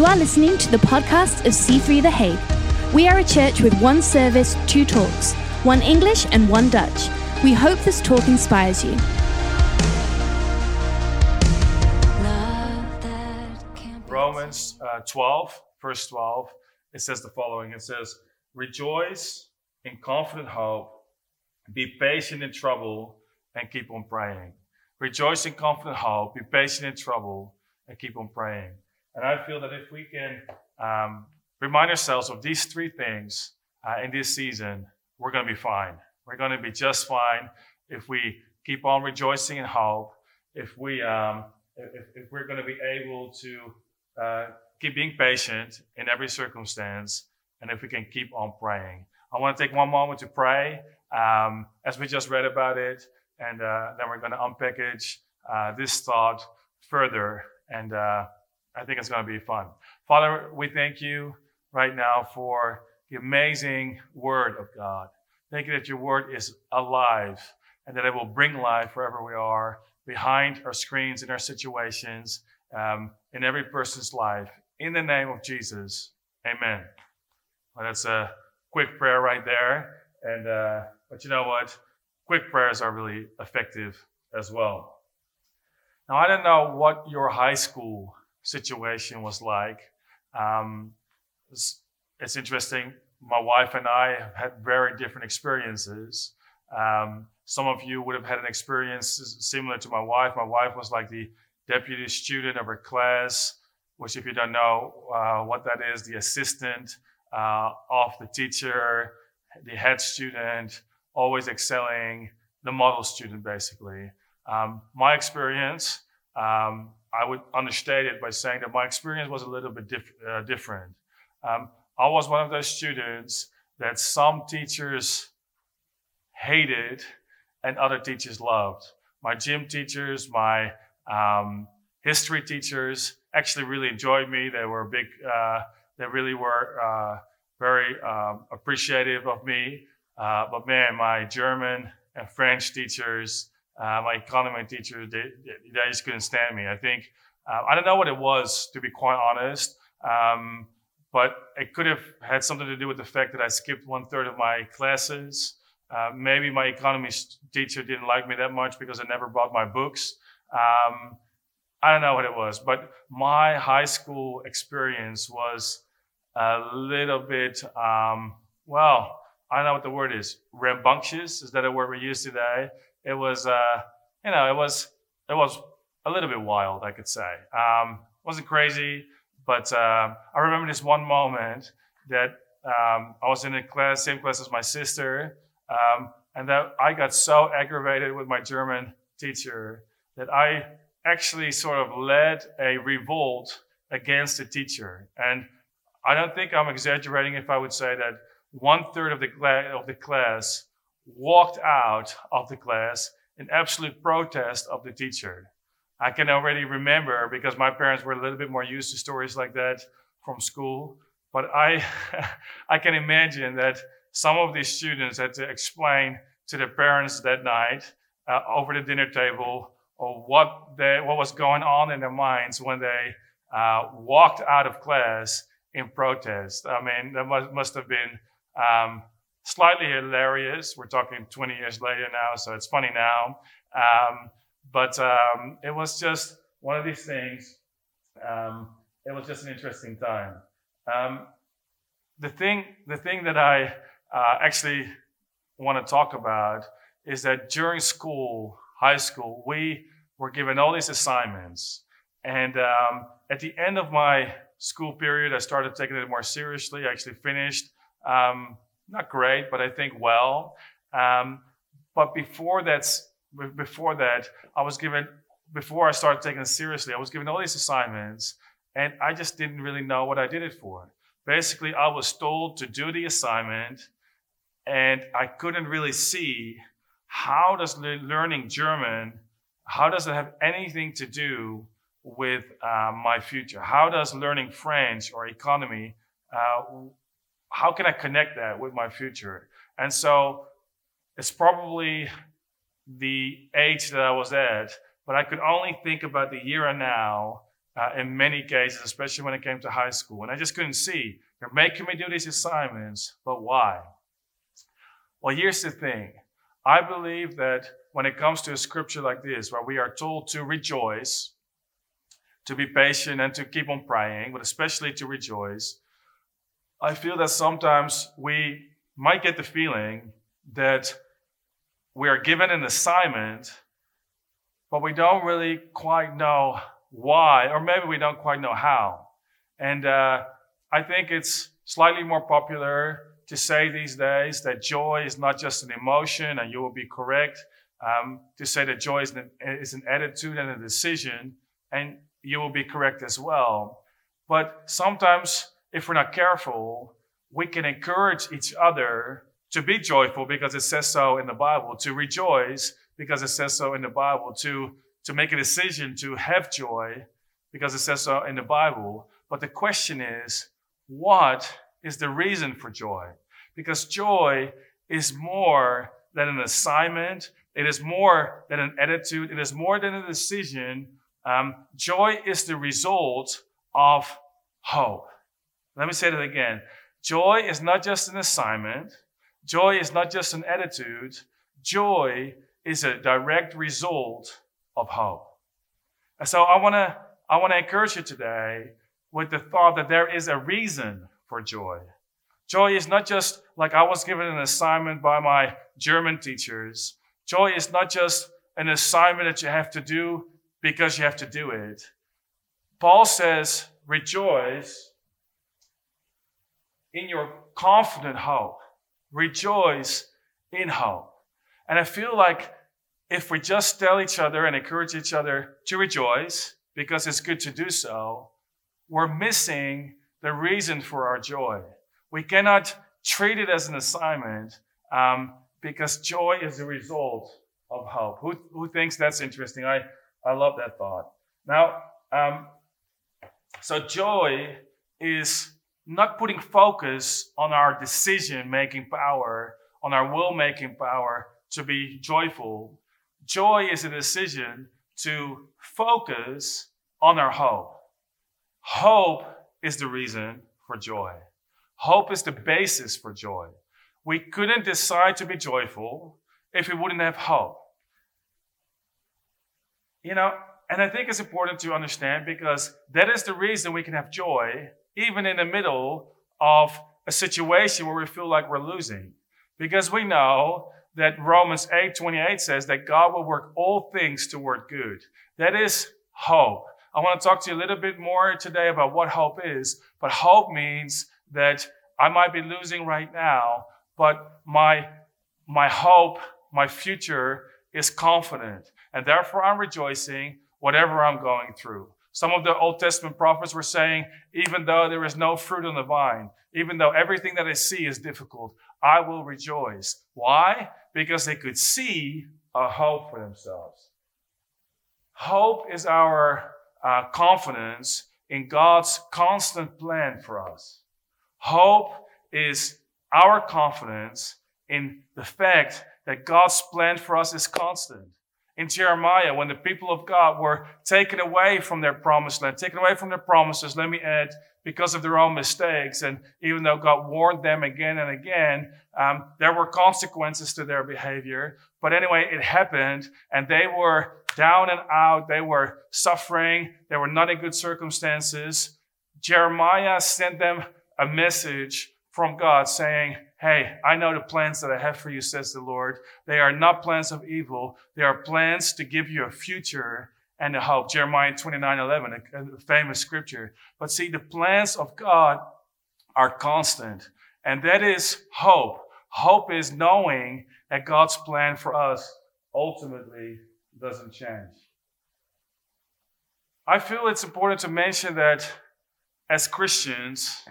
You are listening to the podcast of C3 The Hague. We are a church with one service, two talks, one English and one Dutch. We hope this talk inspires you. Romans uh, 12, verse 12, it says the following It says, Rejoice in confident hope, be patient in trouble, and keep on praying. Rejoice in confident hope, be patient in trouble, and keep on praying. And I feel that if we can um, remind ourselves of these three things uh, in this season, we're going to be fine. We're going to be just fine if we keep on rejoicing in hope, if we um, if, if, we're going to be able to uh, keep being patient in every circumstance, and if we can keep on praying. I want to take one moment to pray um, as we just read about it, and uh, then we're going to unpackage uh, this thought further, and uh, I think it's going to be fun. Father, we thank you right now for the amazing Word of God. Thank you that your Word is alive and that it will bring life wherever we are, behind our screens, in our situations, um, in every person's life. In the name of Jesus, amen. Well, that's a quick prayer right there. And, uh, but you know what? Quick prayers are really effective as well. Now, I don't know what your high school situation was like. Um, it's, it's, interesting. My wife and I have had very different experiences. Um, some of you would have had an experience similar to my wife. My wife was like the deputy student of her class, which, if you don't know uh, what that is, the assistant uh, of the teacher, the head student, always excelling, the model student, basically. Um, my experience, um, I would understate it by saying that my experience was a little bit uh, different. Um, I was one of those students that some teachers hated and other teachers loved. My gym teachers, my um, history teachers actually really enjoyed me. They were big, uh, they really were uh, very um, appreciative of me. Uh, but man, my German and French teachers, uh, my economy teachers, they, they, just couldn't stand me. I think, uh, I don't know what it was, to be quite honest. Um, but it could have had something to do with the fact that I skipped one third of my classes. Uh, maybe my economy teacher didn't like me that much because I never bought my books. Um, I don't know what it was, but my high school experience was a little bit, um, well, I don't know what the word is. Rambunctious is that a word we use today? It was, uh, you know, it was, it was a little bit wild, I could say. Um, wasn't crazy, but uh, I remember this one moment that um, I was in a class, same class as my sister, um, and that I got so aggravated with my German teacher that I actually sort of led a revolt against the teacher. And I don't think I'm exaggerating if I would say that one third of the, of the class walked out of the class in absolute protest of the teacher. I can already remember because my parents were a little bit more used to stories like that from school. But I, I can imagine that some of these students had to explain to their parents that night uh, over the dinner table or what they, what was going on in their minds when they uh, walked out of class in protest. I mean, that must, must have been um, slightly hilarious. We're talking 20 years later now, so it's funny now. Um, but um, it was just one of these things. Um, it was just an interesting time. Um, the thing, the thing that I uh, actually want to talk about is that during school, high school, we were given all these assignments. And um, at the end of my school period, I started taking it more seriously. I actually finished, um, not great, but I think well. Um, but before that's before that, I was given before I started taking it seriously, I was given all these assignments, and I just didn't really know what I did it for. Basically, I was told to do the assignment, and I couldn't really see how does learning German, how does it have anything to do with uh, my future? How does learning French or economy, uh, how can I connect that with my future? And so it's probably the age that I was at, but I could only think about the year and now uh, in many cases, especially when it came to high school. And I just couldn't see. You're making me do these assignments, but why? Well, here's the thing. I believe that when it comes to a scripture like this, where we are told to rejoice, to be patient, and to keep on praying, but especially to rejoice, I feel that sometimes we might get the feeling that we are given an assignment, but we don't really quite know why, or maybe we don't quite know how. And uh, I think it's slightly more popular to say these days that joy is not just an emotion, and you will be correct. Um, to say that joy is an, is an attitude and a decision, and you will be correct as well. But sometimes, if we're not careful, we can encourage each other to be joyful because it says so in the Bible, to rejoice because it says so in the Bible, to, to make a decision to have joy because it says so in the Bible. But the question is, what is the reason for joy? Because joy is more than an assignment. It is more than an attitude. It is more than a decision. Um, joy is the result of hope. Let me say that again. Joy is not just an assignment. Joy is not just an attitude. Joy is a direct result of hope. And so I want to I want to encourage you today with the thought that there is a reason for joy. Joy is not just like I was given an assignment by my German teachers. Joy is not just an assignment that you have to do because you have to do it. Paul says, rejoice in your confident hope. Rejoice in hope. And I feel like if we just tell each other and encourage each other to rejoice, because it's good to do so, we're missing the reason for our joy. We cannot treat it as an assignment um, because joy is the result of hope. Who, who thinks that's interesting? I, I love that thought. Now, um, so joy is not putting focus on our decision making power, on our will making power to be joyful. Joy is a decision to focus on our hope. Hope is the reason for joy. Hope is the basis for joy. We couldn't decide to be joyful if we wouldn't have hope. You know, and I think it's important to understand because that is the reason we can have joy even in the middle of a situation where we feel like we're losing. Because we know that Romans 8 28 says that God will work all things toward good. That is hope. I want to talk to you a little bit more today about what hope is. But hope means that I might be losing right now, but my, my hope, my future is confident. And therefore I'm rejoicing whatever I'm going through. Some of the Old Testament prophets were saying, even though there is no fruit on the vine, even though everything that I see is difficult, I will rejoice. Why? Because they could see a hope for themselves. Hope is our uh, confidence in God's constant plan for us. Hope is our confidence in the fact that God's plan for us is constant in Jeremiah when the people of God were taken away from their promised land, taken away from their promises, let me add, because of their own mistakes. And even though God warned them again and again, um, there were consequences to their behavior. But anyway, it happened and they were down and out. They were suffering. They were not in good circumstances. Jeremiah sent them a message from God saying, Hey, I know the plans that I have for you, says the Lord. They are not plans of evil. They are plans to give you a future and a hope. Jeremiah 29 11, a, famous scripture. But see, the plans of God are constant. And that is hope. Hope is knowing that God's plan for us ultimately doesn't change. I feel it's important to mention that as Christians,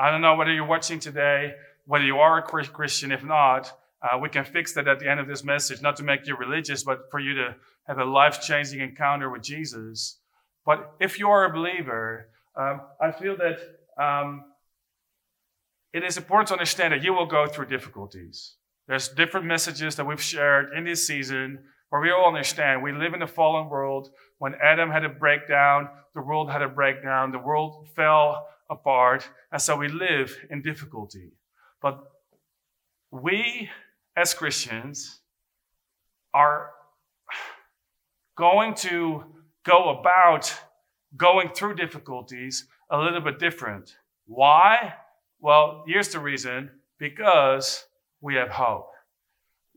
I don't know whether you're watching today whether you are a Christian, if not, uh, we can fix that at the end of this message, not to make you religious, but for you to have a life changing encounter with Jesus. But if you are a believer, um, I feel that um, it is important to understand that you will go through difficulties. There's different messages that we've shared in this season where we all understand we live in a fallen world. When Adam had a breakdown, the world had a breakdown, the world fell apart, and so we live in difficulty. But we as Christians are going to go about going through difficulties a little bit different. Why? Well, here's the reason because we have hope.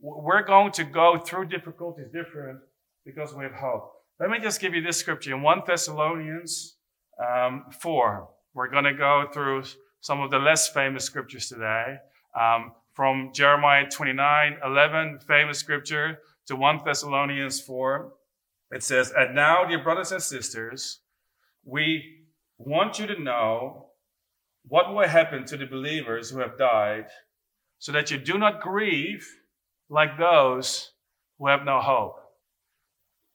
We're going to go through difficulties different because we have hope. Let me just give you this scripture in 1 Thessalonians um, 4. We're going to go through some of the less famous scriptures today. Um, from Jeremiah 29 11, famous scripture, to 1 Thessalonians 4. It says, And now, dear brothers and sisters, we want you to know what will happen to the believers who have died, so that you do not grieve like those who have no hope.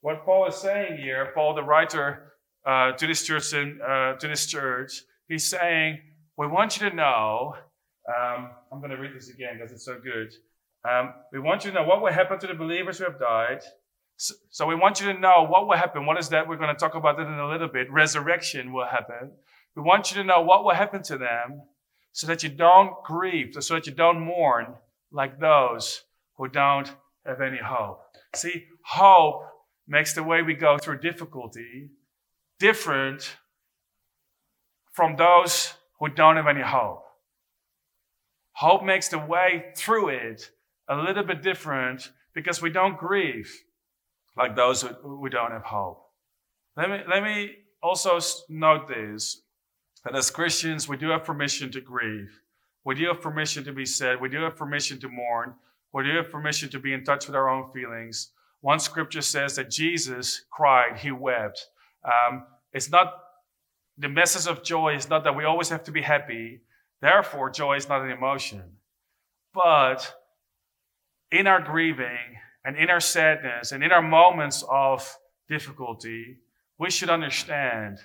What Paul is saying here, Paul, the writer uh, to this church, in, uh, to this church, he's saying, we want you to know. Um, I'm going to read this again because it's so good. Um, we want you to know what will happen to the believers who have died. So, so, we want you to know what will happen. What is that? We're going to talk about that in a little bit. Resurrection will happen. We want you to know what will happen to them so that you don't grieve, so that you don't mourn like those who don't have any hope. See, hope makes the way we go through difficulty different from those who don't have any hope. Hope makes the way through it a little bit different because we don't grieve like those who, don't have hope. Let me, let me also note this that as Christians, we do have permission to grieve. We do have permission to be sad. We do have permission to mourn. We do have permission to be in touch with our own feelings. One scripture says that Jesus cried, he wept. Um, it's not, the message of joy is not that we always have to be happy. Therefore, joy is not an emotion. But in our grieving and in our sadness and in our moments of difficulty, we should understand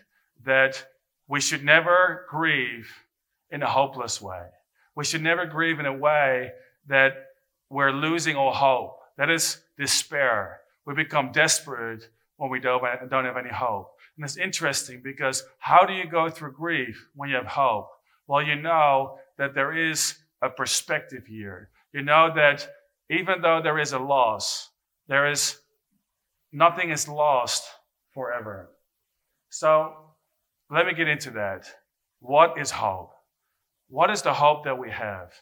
that we should never grieve in a hopeless way. We should never grieve in a way that we're losing all hope. That is despair. We become desperate when we don't, have any hope. And it's interesting because how do you go through grief when you have hope? Well, you know that there is a perspective here. You know that even though there is a loss, there is nothing is lost forever. So let me get into that. What is hope? What is the hope that we have?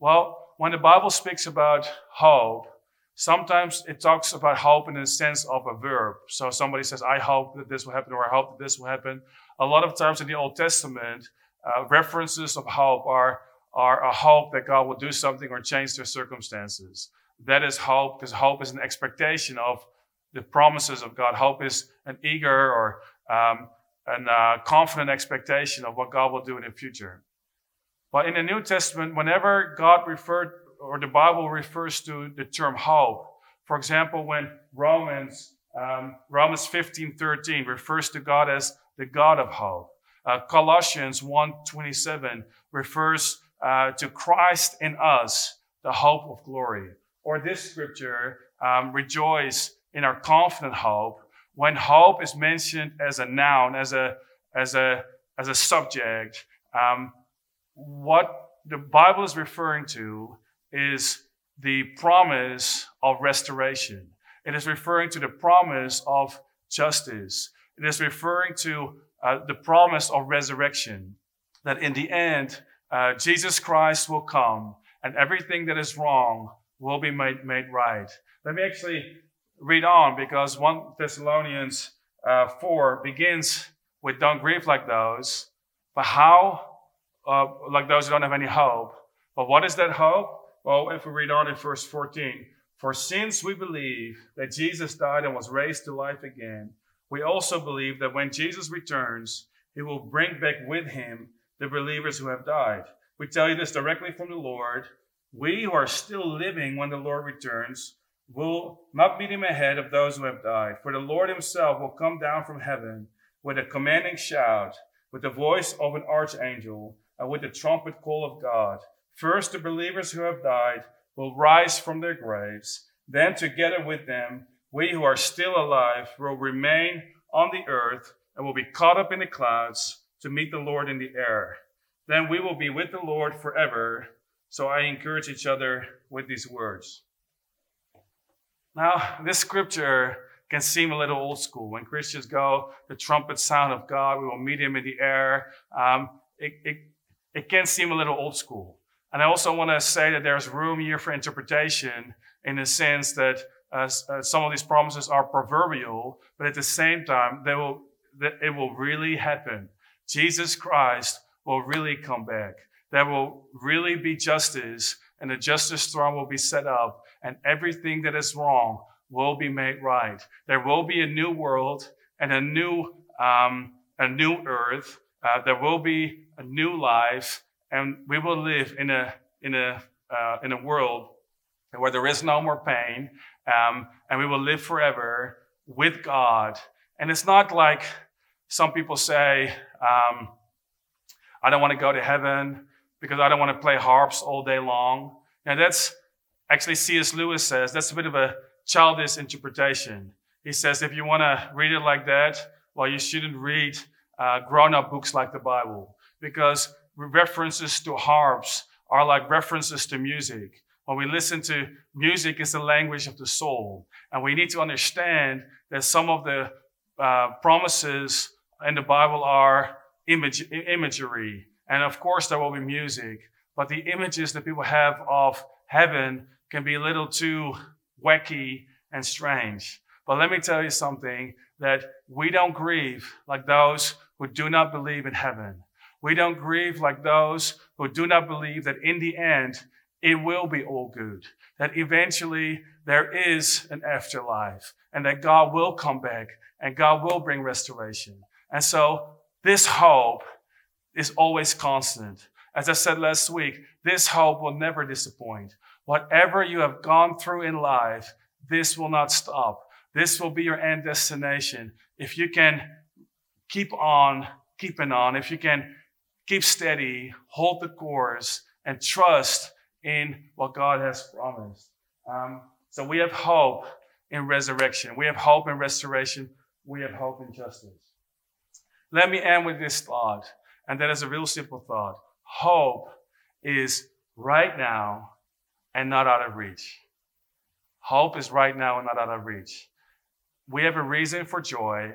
Well, when the Bible speaks about hope, sometimes it talks about hope in the sense of a verb. So somebody says, I hope that this will happen, or I hope that this will happen. A lot of times in the Old Testament, uh, references of hope are, are a hope that God will do something or change their circumstances. That is hope, because hope is an expectation of the promises of God. Hope is an eager or um, an uh, confident expectation of what God will do in the future. But in the New Testament, whenever God referred or the Bible refers to the term hope, for example, when Romans um, Romans 15, 13 refers to God as the God of hope. Uh, Colossians 1.27 refers uh, to Christ in us, the hope of glory. Or this scripture, um, rejoice in our confident hope. When hope is mentioned as a noun, as a, as a, as a subject, um, what the Bible is referring to is the promise of restoration. It is referring to the promise of justice. It is referring to uh, the promise of resurrection, that in the end, uh, Jesus Christ will come and everything that is wrong will be made, made right. Let me actually read on because 1 Thessalonians uh, 4 begins with don't grieve like those, but how, uh, like those who don't have any hope. But what is that hope? Well, if we read on in verse 14, for since we believe that Jesus died and was raised to life again, we also believe that when Jesus returns, he will bring back with him the believers who have died. We tell you this directly from the Lord. We who are still living when the Lord returns will not meet him ahead of those who have died. For the Lord himself will come down from heaven with a commanding shout, with the voice of an archangel, and with the trumpet call of God. First, the believers who have died will rise from their graves. Then, together with them, we who are still alive will remain on the earth and will be caught up in the clouds to meet the Lord in the air. Then we will be with the Lord forever. So I encourage each other with these words. Now, this scripture can seem a little old school. When Christians go, the trumpet sound of God, we will meet him in the air. Um, it, it, it can seem a little old school. And I also want to say that there's room here for interpretation in the sense that uh, uh, some of these promises are proverbial, but at the same time, they will, it will really happen. Jesus Christ will really come back. There will really be justice, and the justice throne will be set up, and everything that is wrong will be made right. There will be a new world and a new, um, a new earth. Uh, there will be a new life, and we will live in a in a uh, in a world where there is no more pain, um, and we will live forever with God. And it's not like some people say, um, "I don't want to go to heaven because I don't want to play harps all day long." Now that's actually C.S. Lewis says that's a bit of a childish interpretation. He says if you want to read it like that, well, you shouldn't read uh, grown up books like the Bible because references to harps are like references to music. When we listen to music, it's the language of the soul. And we need to understand that some of the uh, promises in the Bible are image, imagery. And of course, there will be music. But the images that people have of heaven can be a little too wacky, and strange. But let me tell you something that we don't grieve like those who do not believe in heaven. We don't grieve like those who do not believe that in the end, it will be all good. That eventually there is an afterlife and that God will come back and God will bring restoration. And so this hope is always constant. As I said last week, this hope will never disappoint. Whatever you have gone through in life, this will not stop. This will be your end destination. If you can keep on keeping on, if you can keep steady, hold the course, and trust in what God has promised. Um, so we have hope in resurrection. We have hope in restoration. We have hope in justice. Let me end with this thought, and that is a real simple thought. Hope is right now and not out of reach. Hope is right now and not out of reach. We have a reason for joy,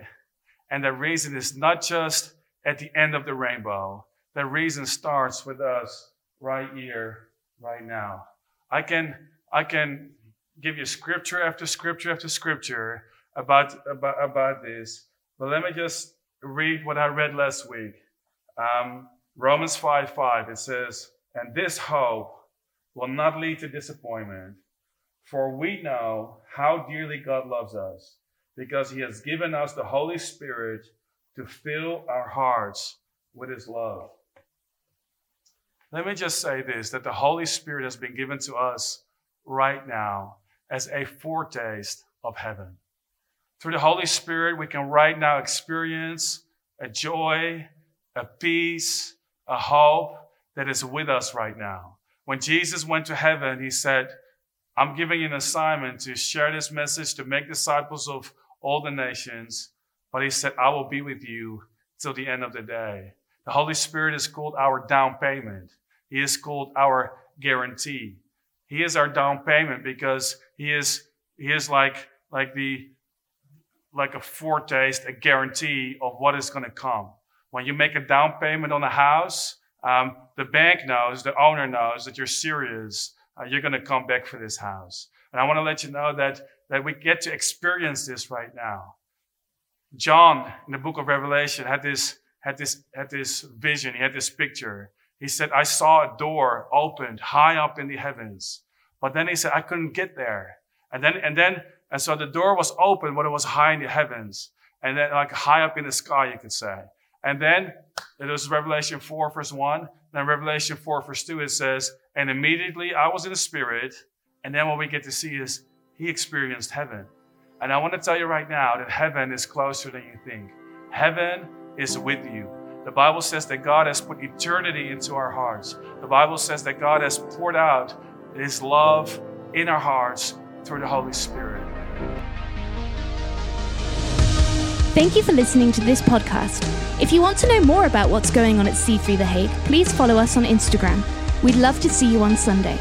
and that reason is not just at the end of the rainbow. The reason starts with us right here, right now. I can, I can give you scripture after scripture after scripture about, about, about this, but let me just read what I read last week. Um, Romans 5 5, it says, And this hope will not lead to disappointment. For we know how dearly God loves us because he has given us the Holy Spirit to fill our hearts with his love. Let me just say this that the Holy Spirit has been given to us right now as a foretaste of heaven. Through the Holy Spirit, we can right now experience a joy, a peace, a hope that is with us right now. When Jesus went to heaven, he said, I'm giving you an assignment to share this message, to make disciples of all the nations. But he said, I will be with you till the end of the day. The Holy Spirit is called our down payment. He is called our guarantee. He is our down payment because he is, he is like, like the, like a foretaste, a guarantee of what is going to come. When you make a down payment on a house, um, the bank knows, the owner knows that you're serious. Uh, you're going to come back for this house. And I want to let you know that, that we get to experience this right now. John, in the book of Revelation, had this, had this, had this vision. He had this picture. He said, I saw a door opened high up in the heavens. But then he said, I couldn't get there. And then, and then, and so the door was open, but it was high in the heavens. And then like high up in the sky, you could say. And then it was Revelation 4, verse 1. Then Revelation 4, verse 2, it says, And immediately I was in the Spirit. And then what we get to see is he experienced heaven. And I want to tell you right now that heaven is closer than you think. Heaven is with you. The Bible says that God has put eternity into our hearts. The Bible says that God has poured out His love in our hearts through the Holy Spirit. Thank you for listening to this podcast. If you want to know more about what's going on at C3 The Hague, please follow us on Instagram. We'd love to see you on Sunday.